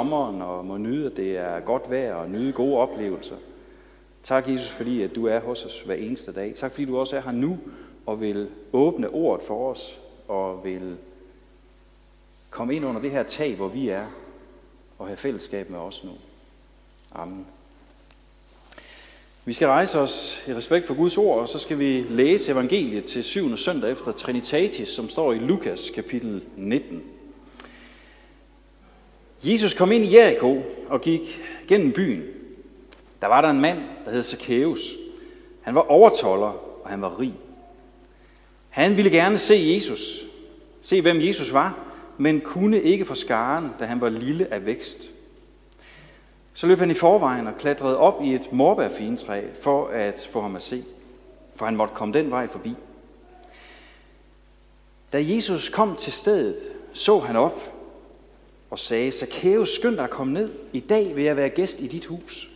sommeren og må nyde, at det er godt vejr og nyde gode oplevelser. Tak, Jesus, fordi at du er hos os hver eneste dag. Tak, fordi du også er her nu og vil åbne ordet for os og vil komme ind under det her tag, hvor vi er, og have fællesskab med os nu. Amen. Vi skal rejse os i respekt for Guds ord, og så skal vi læse evangeliet til syvende søndag efter Trinitatis, som står i Lukas kapitel 19. Jesus kom ind i Jericho og gik gennem byen. Der var der en mand, der hed Zacchaeus. Han var overtoller, og han var rig. Han ville gerne se Jesus, se hvem Jesus var, men kunne ikke få skaren, da han var lille af vækst. Så løb han i forvejen og klatrede op i et morbærfintræ for at få ham at se, for han måtte komme den vej forbi. Da Jesus kom til stedet, så han op og sagde, Zacchaeus, skynd dig at komme ned. I dag vil jeg være gæst i dit hus.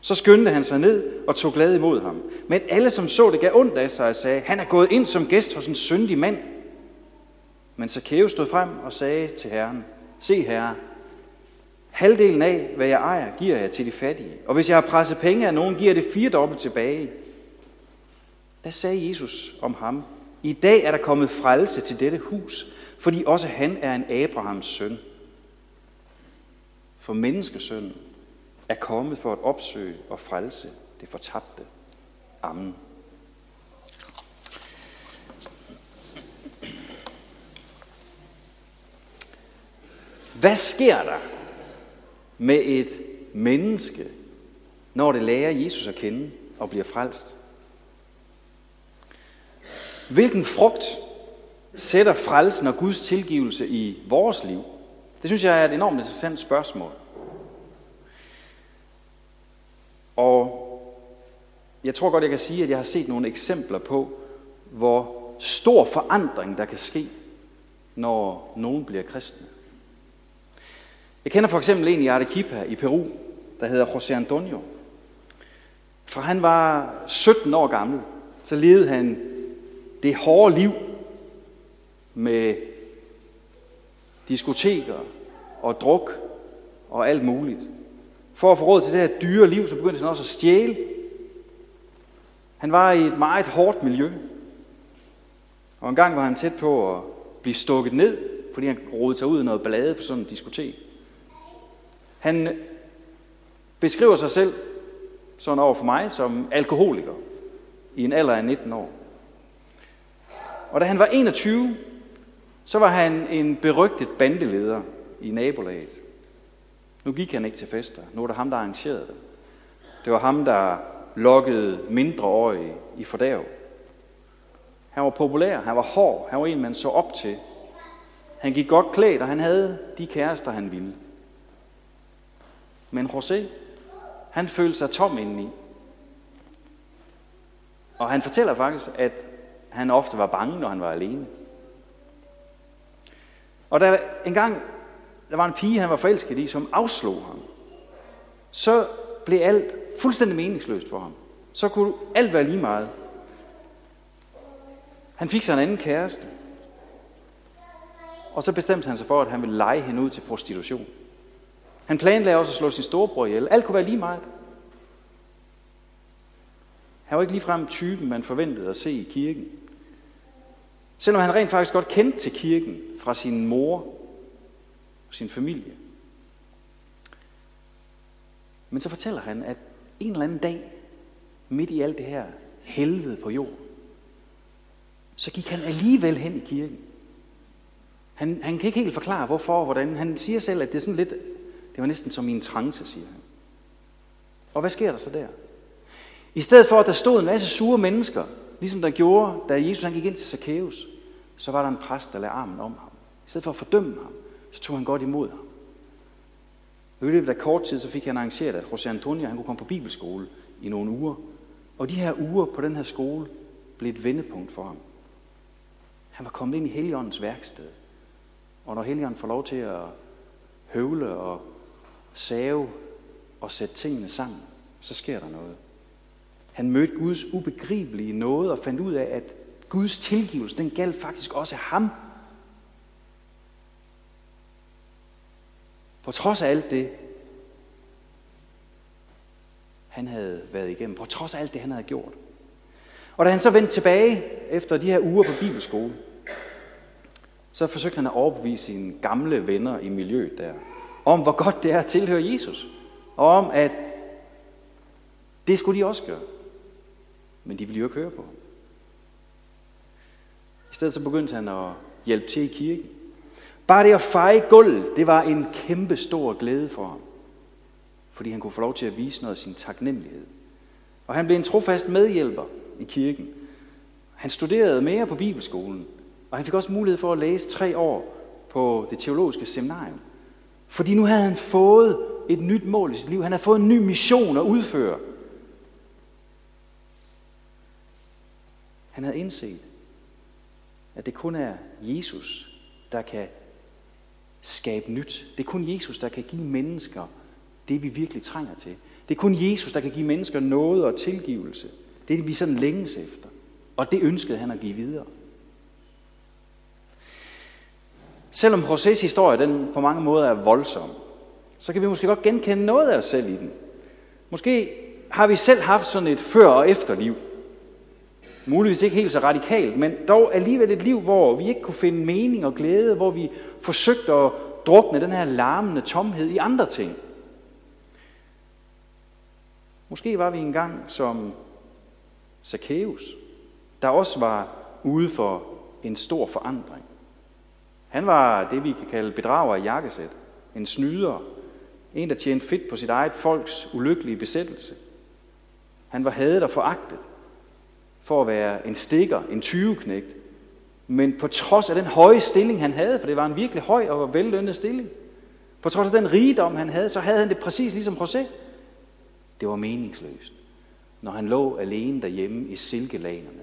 Så skyndte han sig ned og tog glad imod ham. Men alle, som så det, gav ondt af sig og sagde, han er gået ind som gæst hos en syndig mand. Men Zacchaeus stod frem og sagde til Herren, Se herre, halvdelen af, hvad jeg ejer, giver jeg til de fattige. Og hvis jeg har presset penge af nogen, giver jeg det fire dobbelt tilbage. Da sagde Jesus om ham, i dag er der kommet frelse til dette hus, fordi også han er en Abrahams søn. For menneskesønnen er kommet for at opsøge og frelse det fortabte. Amen. Hvad sker der med et menneske, når det lærer Jesus at kende og bliver frelst? Hvilken frugt sætter frelsen og Guds tilgivelse i vores liv? Det synes jeg er et enormt interessant spørgsmål. Og jeg tror godt, jeg kan sige, at jeg har set nogle eksempler på, hvor stor forandring der kan ske, når nogen bliver kristne. Jeg kender for eksempel en i Arequipa i Peru, der hedder José Antonio. For han var 17 år gammel, så levede han det hårde liv med diskoteker og druk og alt muligt. For at få råd til det her dyre liv, så begyndte han også at stjæle. Han var i et meget hårdt miljø. Og en gang var han tæt på at blive stukket ned, fordi han rodede sig ud i noget ballade på sådan en diskotek. Han beskriver sig selv sådan over for mig som alkoholiker i en alder af 19 år. Og da han var 21, så var han en berygtet bandeleder i nabolaget. Nu gik han ikke til fester. Nu var det ham, der arrangerede det. Det var ham, der lokkede mindreårige i fordærv. Han var populær, han var hård, han var en, man så op til. Han gik godt klædt, og han havde de kærester, han ville. Men José, han følte sig tom indeni. Og han fortæller faktisk, at han ofte var bange, når han var alene. Og der en gang, der var en pige, han var forelsket i, som afslog ham. Så blev alt fuldstændig meningsløst for ham. Så kunne alt være lige meget. Han fik sig en anden kæreste. Og så bestemte han sig for, at han ville lege hende ud til prostitution. Han planlagde også at slå sin storebror ihjel. Alt kunne være lige meget. Han var ikke ligefrem typen, man forventede at se i kirken. Selvom han rent faktisk godt kendte til kirken fra sin mor og sin familie. Men så fortæller han, at en eller anden dag, midt i alt det her helvede på jord, så gik han alligevel hen i kirken. Han, han kan ikke helt forklare, hvorfor og hvordan. Han siger selv, at det er sådan lidt, det var næsten som i en trance, siger han. Og hvad sker der så der? I stedet for, at der stod en masse sure mennesker, ligesom der gjorde, da Jesus han gik ind til Zacchaeus, så var der en præst, der lagde armen om ham. I stedet for at fordømme ham, så tog han godt imod ham. Og i løbet af kort tid, så fik han arrangeret, at José Antonio han kunne komme på bibelskole i nogle uger. Og de her uger på den her skole blev et vendepunkt for ham. Han var kommet ind i Helligåndens værksted. Og når Helligånden får lov til at høvle og save og sætte tingene sammen, så sker der noget. Han mødte Guds ubegribelige noget og fandt ud af, at Guds tilgivelse, den galt faktisk også ham. På trods af alt det, han havde været igennem, på trods af alt det, han havde gjort. Og da han så vendte tilbage efter de her uger på bibelskole, så forsøgte han at overbevise sine gamle venner i miljøet der, om hvor godt det er at tilhøre Jesus, og om at det skulle de også gøre. Men de ville jo ikke høre på ham. I stedet så begyndte han at hjælpe til i kirken. Bare det at feje gulvet, det var en kæmpe stor glæde for ham. Fordi han kunne få lov til at vise noget af sin taknemmelighed. Og han blev en trofast medhjælper i kirken. Han studerede mere på bibelskolen, og han fik også mulighed for at læse tre år på det teologiske seminarium. Fordi nu havde han fået et nyt mål i sit liv. Han havde fået en ny mission at udføre. Han havde indset, at det kun er Jesus, der kan skabe nyt. Det er kun Jesus, der kan give mennesker det, vi virkelig trænger til. Det er kun Jesus, der kan give mennesker noget og tilgivelse. Det er det, vi sådan længes efter. Og det ønskede han at give videre. Selvom Josés historie den på mange måder er voldsom, så kan vi måske godt genkende noget af os selv i den. Måske har vi selv haft sådan et før- og efterliv. Muligvis ikke helt så radikalt, men dog alligevel et liv, hvor vi ikke kunne finde mening og glæde, hvor vi forsøgte at drukne den her larmende tomhed i andre ting. Måske var vi engang som Zacchaeus, der også var ude for en stor forandring. Han var det, vi kan kalde bedrager i jakkesæt. En snyder. En, der tjente fedt på sit eget folks ulykkelige besættelse. Han var hadet og foragtet for at være en stikker, en tyveknægt. Men på trods af den høje stilling, han havde, for det var en virkelig høj og vellønnet stilling, på trods af den rigdom, han havde, så havde han det præcis ligesom José. Det var meningsløst. Når han lå alene derhjemme i silkelanerne,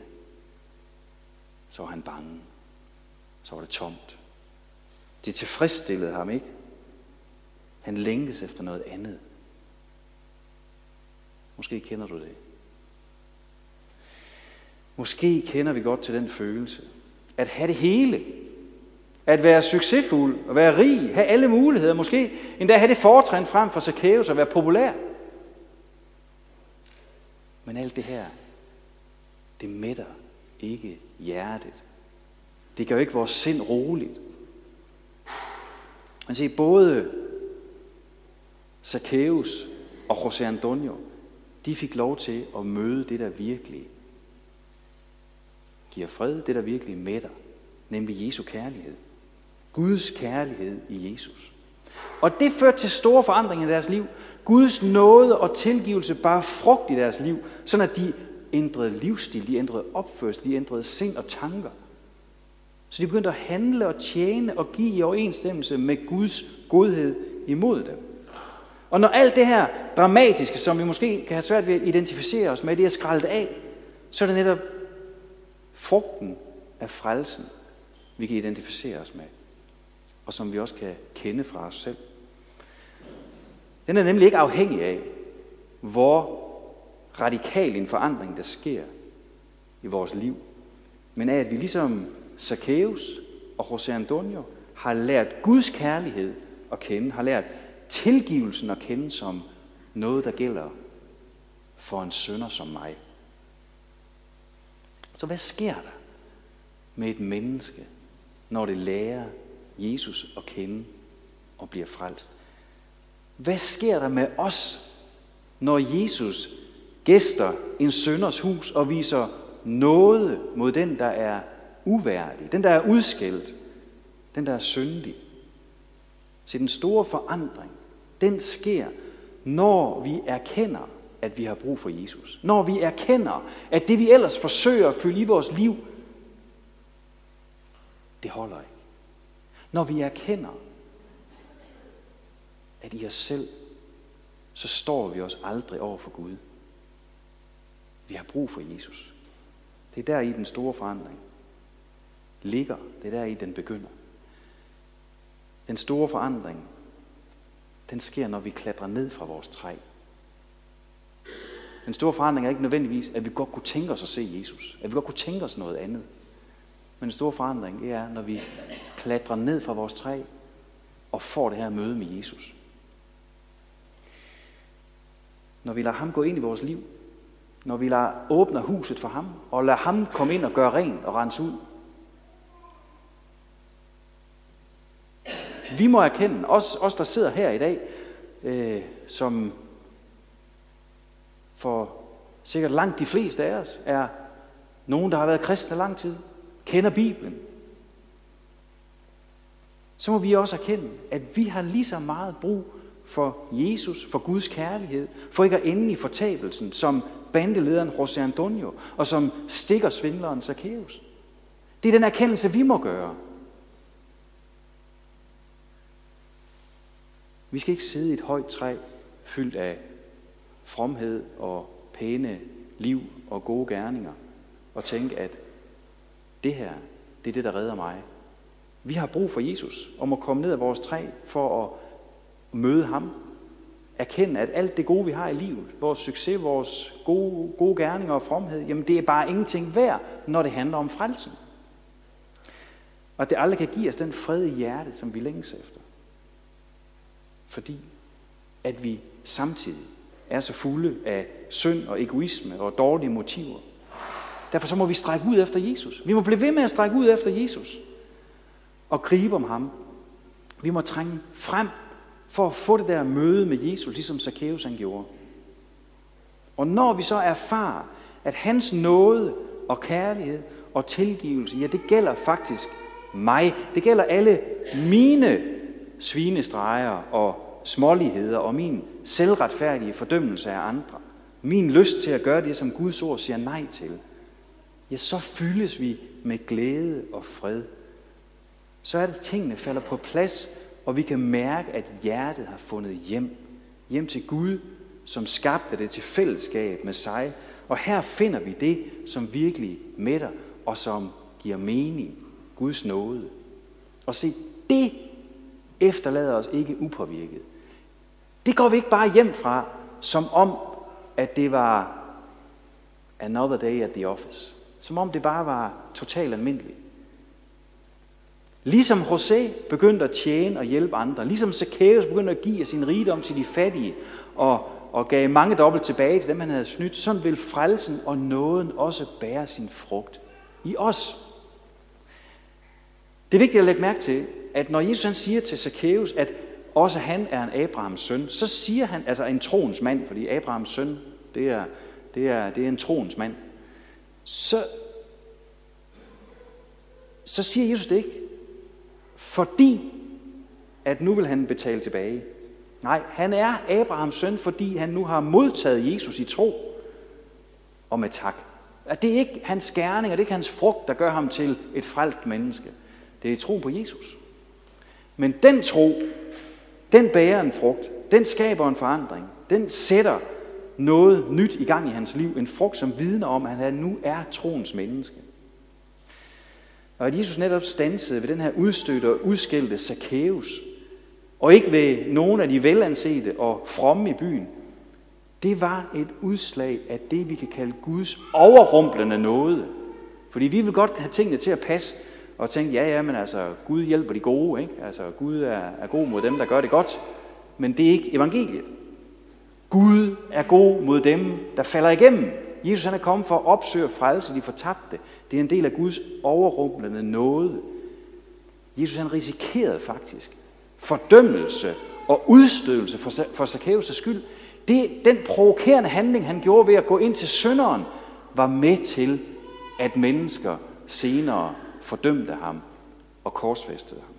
så var han bange. Så var det tomt. Det tilfredsstillede ham ikke. Han længtes efter noget andet. Måske kender du det. Måske kender vi godt til den følelse. At have det hele. At være succesfuld, og være rig, have alle muligheder. Måske endda have det fortrin frem for Zacchaeus at være populær. Men alt det her, det mætter ikke hjertet. Det gør ikke vores sind roligt. Man siger, både Zacchaeus og José Antonio, de fik lov til at møde det, der virkelig giver fred, det der virkelig mætter, nemlig Jesu kærlighed. Guds kærlighed i Jesus. Og det førte til store forandringer i deres liv. Guds nåde og tilgivelse bare frugt i deres liv, sådan at de ændrede livsstil, de ændrede opførsel, de ændrede sind og tanker. Så de begyndte at handle og tjene og give i overensstemmelse med Guds godhed imod dem. Og når alt det her dramatiske, som vi måske kan have svært ved at identificere os med, det er skraldet af, så er det netop frugten af frelsen, vi kan identificere os med, og som vi også kan kende fra os selv. Den er nemlig ikke afhængig af, hvor radikal en forandring der sker i vores liv, men af at vi ligesom Zacchaeus og José Antonio har lært Guds kærlighed at kende, har lært tilgivelsen at kende som noget, der gælder for en sønder som mig. Så hvad sker der med et menneske, når det lærer Jesus at kende og bliver frelst? Hvad sker der med os, når Jesus gæster en sønders hus og viser noget mod den, der er uværdig, den, der er udskilt, den, der er syndig? Så den store forandring, den sker, når vi erkender, at vi har brug for Jesus. Når vi erkender, at det vi ellers forsøger at fylde i vores liv, det holder ikke. Når vi erkender, at i os selv, så står vi os aldrig over for Gud. Vi har brug for Jesus. Det er der i den store forandring ligger. Det er der i den begynder. Den store forandring, den sker, når vi klatrer ned fra vores træ. Den store forandring er ikke nødvendigvis, at vi godt kunne tænke os at se Jesus. At vi godt kunne tænke os noget andet. Men den store forandring, det er, når vi klatrer ned fra vores træ og får det her møde med Jesus. Når vi lader ham gå ind i vores liv, når vi lader åbne huset for ham, og lader ham komme ind og gøre rent og rense ud. Vi må erkende, os, os der sidder her i dag, øh, som for sikkert langt de fleste af os er nogen, der har været kristne lang tid, kender Bibelen, så må vi også erkende, at vi har lige så meget brug for Jesus, for Guds kærlighed, for ikke at ende i fortabelsen, som bandelederen José Antonio, og som stikker svindleren Zacchaeus. Det er den erkendelse, vi må gøre. Vi skal ikke sidde i et højt træ, fyldt af fromhed og pæne liv og gode gerninger, og tænke, at det her, det er det, der redder mig. Vi har brug for Jesus, om at komme ned af vores træ for at møde ham. Erkende, at alt det gode, vi har i livet, vores succes, vores gode, gode gerninger og fromhed, jamen det er bare ingenting værd, når det handler om frelsen. Og det aldrig kan give os den fred i hjertet, som vi længes efter. Fordi at vi samtidig er så fulde af synd og egoisme og dårlige motiver. Derfor så må vi strække ud efter Jesus. Vi må blive ved med at strække ud efter Jesus og gribe om ham. Vi må trænge frem for at få det der møde med Jesus, ligesom Zacchaeus han gjorde. Og når vi så erfarer, at hans nåde og kærlighed og tilgivelse, ja, det gælder faktisk mig. Det gælder alle mine svinestreger og småligheder og min selvretfærdige fordømmelse af andre. Min lyst til at gøre det, som Guds ord siger nej til. Ja, så fyldes vi med glæde og fred så er det, at tingene falder på plads, og vi kan mærke, at hjertet har fundet hjem. Hjem til Gud, som skabte det til fællesskab med sig. Og her finder vi det, som virkelig mætter, og som giver mening. Guds nåde. Og se, det efterlader os ikke upåvirket. Det går vi ikke bare hjem fra, som om, at det var another day at the office. Som om det bare var totalt almindeligt. Ligesom José begyndte at tjene og hjælpe andre. Ligesom Zacchaeus begyndte at give sin rigdom til de fattige og, og gav mange dobbelt tilbage til dem, han havde snydt. Sådan vil frelsen og nåden også bære sin frugt i os. Det er vigtigt at lægge mærke til, at når Jesus han siger til Zacchaeus, at også han er en Abrahams søn, så siger han, altså en troens mand, fordi Abrahams søn, det er, det er, det er en troens mand, så, så siger Jesus det ikke fordi at nu vil han betale tilbage. Nej, han er Abrahams søn, fordi han nu har modtaget Jesus i tro og med tak. At det er ikke hans gerning, og det er ikke hans frugt, der gør ham til et frelst menneske. Det er tro på Jesus. Men den tro, den bærer en frugt, den skaber en forandring, den sætter noget nyt i gang i hans liv, en frugt, som vidner om, at han nu er troens menneske. Og at Jesus netop stansede ved den her udstødte og udskældte Zacchaeus, og ikke ved nogen af de velansete og fromme i byen, det var et udslag af det, vi kan kalde Guds overrumplende nåde. Fordi vi vil godt have tingene til at passe, og tænke, ja, ja, men altså, Gud hjælper de gode, ikke? Altså, Gud er, er god mod dem, der gør det godt. Men det er ikke evangeliet. Gud er god mod dem, der falder igennem. Jesus han er kommet for at opsøge frelse de fortabte. Det er en del af Guds overrumplende nåde. Jesus han risikerede faktisk fordømmelse og udstødelse for, for Zacchaeus' skyld. Det, den provokerende handling, han gjorde ved at gå ind til synderen, var med til, at mennesker senere fordømte ham og korsfæstede ham.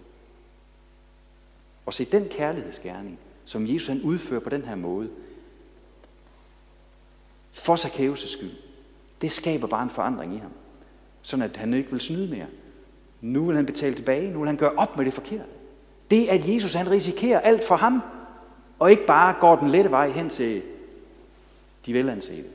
Og se den kærlighedsgerning, som Jesus han udfører på den her måde, for Zacchaeus' skyld, det skaber bare en forandring i ham sådan at han ikke vil snyde mere. Nu vil han betale tilbage, nu vil han gøre op med det forkerte. Det, at Jesus han risikerer alt for ham, og ikke bare går den lette vej hen til de velansete.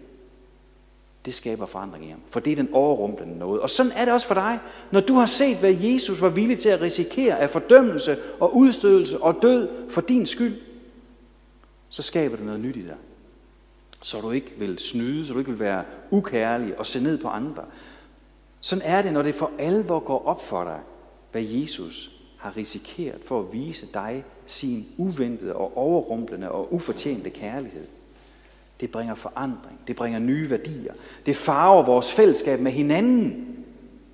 Det skaber forandring i ham. For det er den overrumplende noget. Og sådan er det også for dig. Når du har set, hvad Jesus var villig til at risikere af fordømmelse og udstødelse og død for din skyld, så skaber det noget nyt i dig. Så du ikke vil snyde, så du ikke vil være ukærlig og se ned på andre. Sådan er det, når det for alvor går op for dig, hvad Jesus har risikeret for at vise dig sin uventede og overrumplende og ufortjente kærlighed. Det bringer forandring. Det bringer nye værdier. Det farver vores fællesskab med hinanden.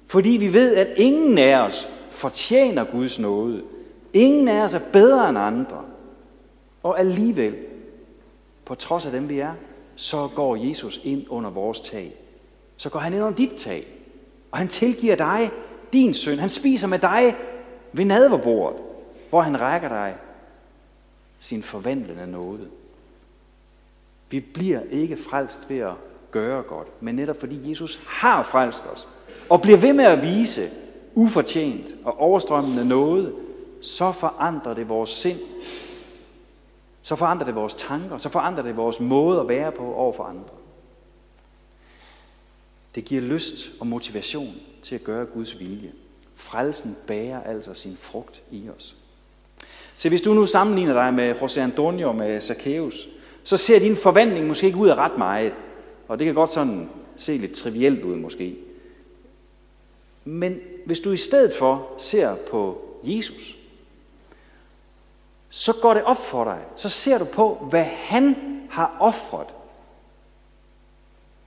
Fordi vi ved, at ingen af os fortjener Guds nåde. Ingen af os er bedre end andre. Og alligevel, på trods af dem vi er, så går Jesus ind under vores tag. Så går han ind under dit tag. Og han tilgiver dig din søn. Han spiser med dig ved nadverbordet, hvor han rækker dig sin forvandlende nåde. Vi bliver ikke frelst ved at gøre godt, men netop fordi Jesus har frelst os, og bliver ved med at vise ufortjent og overstrømmende noget, så forandrer det vores sind, så forandrer det vores tanker, så forandrer det vores måde at være på over for andre. Det giver lyst og motivation til at gøre Guds vilje. Frelsen bærer altså sin frugt i os. Så hvis du nu sammenligner dig med José Antonio med Zacchaeus, så ser din forvandling måske ikke ud af ret meget. Og det kan godt sådan se lidt trivielt ud måske. Men hvis du i stedet for ser på Jesus, så går det op for dig. Så ser du på, hvad han har offret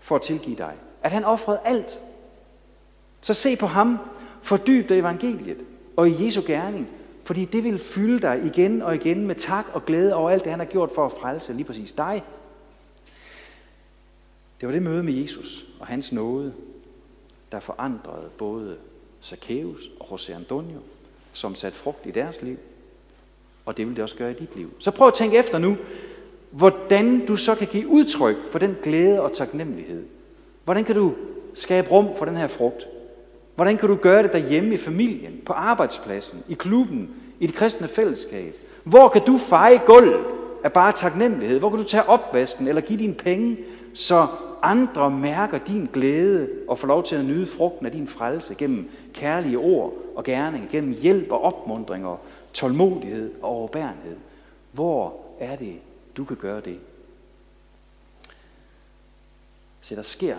for at tilgive dig. At han offrede alt. Så se på ham, fordyb dig evangeliet og i Jesu gerning, fordi det vil fylde dig igen og igen med tak og glæde over alt det, han har gjort for at frelse lige præcis dig. Det var det møde med Jesus og hans nåde, der forandrede både Zacchaeus og José Antonio, som satte frugt i deres liv. Og det vil det også gøre i dit liv. Så prøv at tænke efter nu, hvordan du så kan give udtryk for den glæde og taknemmelighed. Hvordan kan du skabe rum for den her frugt? Hvordan kan du gøre det derhjemme i familien, på arbejdspladsen, i klubben, i det kristne fællesskab? Hvor kan du feje gulv af bare taknemmelighed? Hvor kan du tage opvasken eller give dine penge, så andre mærker din glæde og får lov til at nyde frugten af din frelse gennem kærlige ord og gerning, gennem hjælp og opmundring og tålmodighed og overbærenhed. Hvor er det, du kan gøre det? Så der sker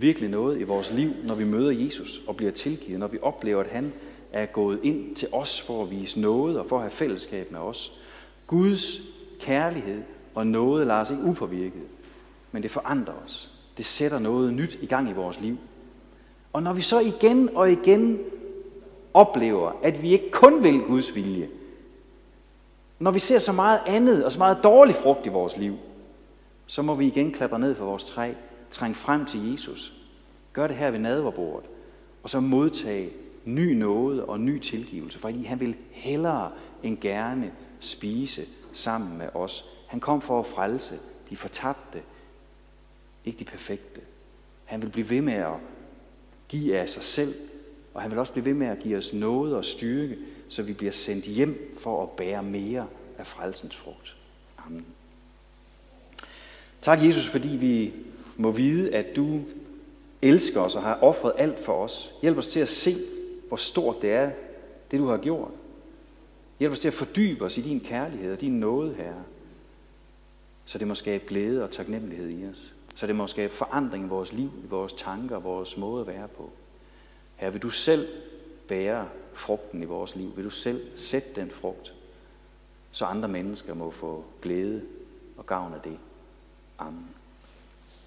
virkelig noget i vores liv, når vi møder Jesus og bliver tilgivet, når vi oplever, at han er gået ind til os for at vise noget og for at have fællesskab med os. Guds kærlighed og noget lader os ikke upåvirket, men det forandrer os. Det sætter noget nyt i gang i vores liv. Og når vi så igen og igen oplever, at vi ikke kun vil Guds vilje, når vi ser så meget andet og så meget dårlig frugt i vores liv, så må vi igen klatre ned for vores træ Træng frem til Jesus. Gør det her ved nadverbordet. Og så modtage ny nåde og ny tilgivelse, fordi han vil hellere end gerne spise sammen med os. Han kom for at frelse de fortabte, ikke de perfekte. Han vil blive ved med at give af sig selv, og han vil også blive ved med at give os noget og styrke, så vi bliver sendt hjem for at bære mere af frelsens frugt. Amen. Tak Jesus, fordi vi må vide, at du elsker os og har offret alt for os. Hjælp os til at se, hvor stort det er, det du har gjort. Hjælp os til at fordybe os i din kærlighed og din nåde, Herre. Så det må skabe glæde og taknemmelighed i os. Så det må skabe forandring i vores liv, i vores tanker, vores måde at være på. Herre, vil du selv bære frugten i vores liv? Vil du selv sætte den frugt, så andre mennesker må få glæde og gavn af det? Amen.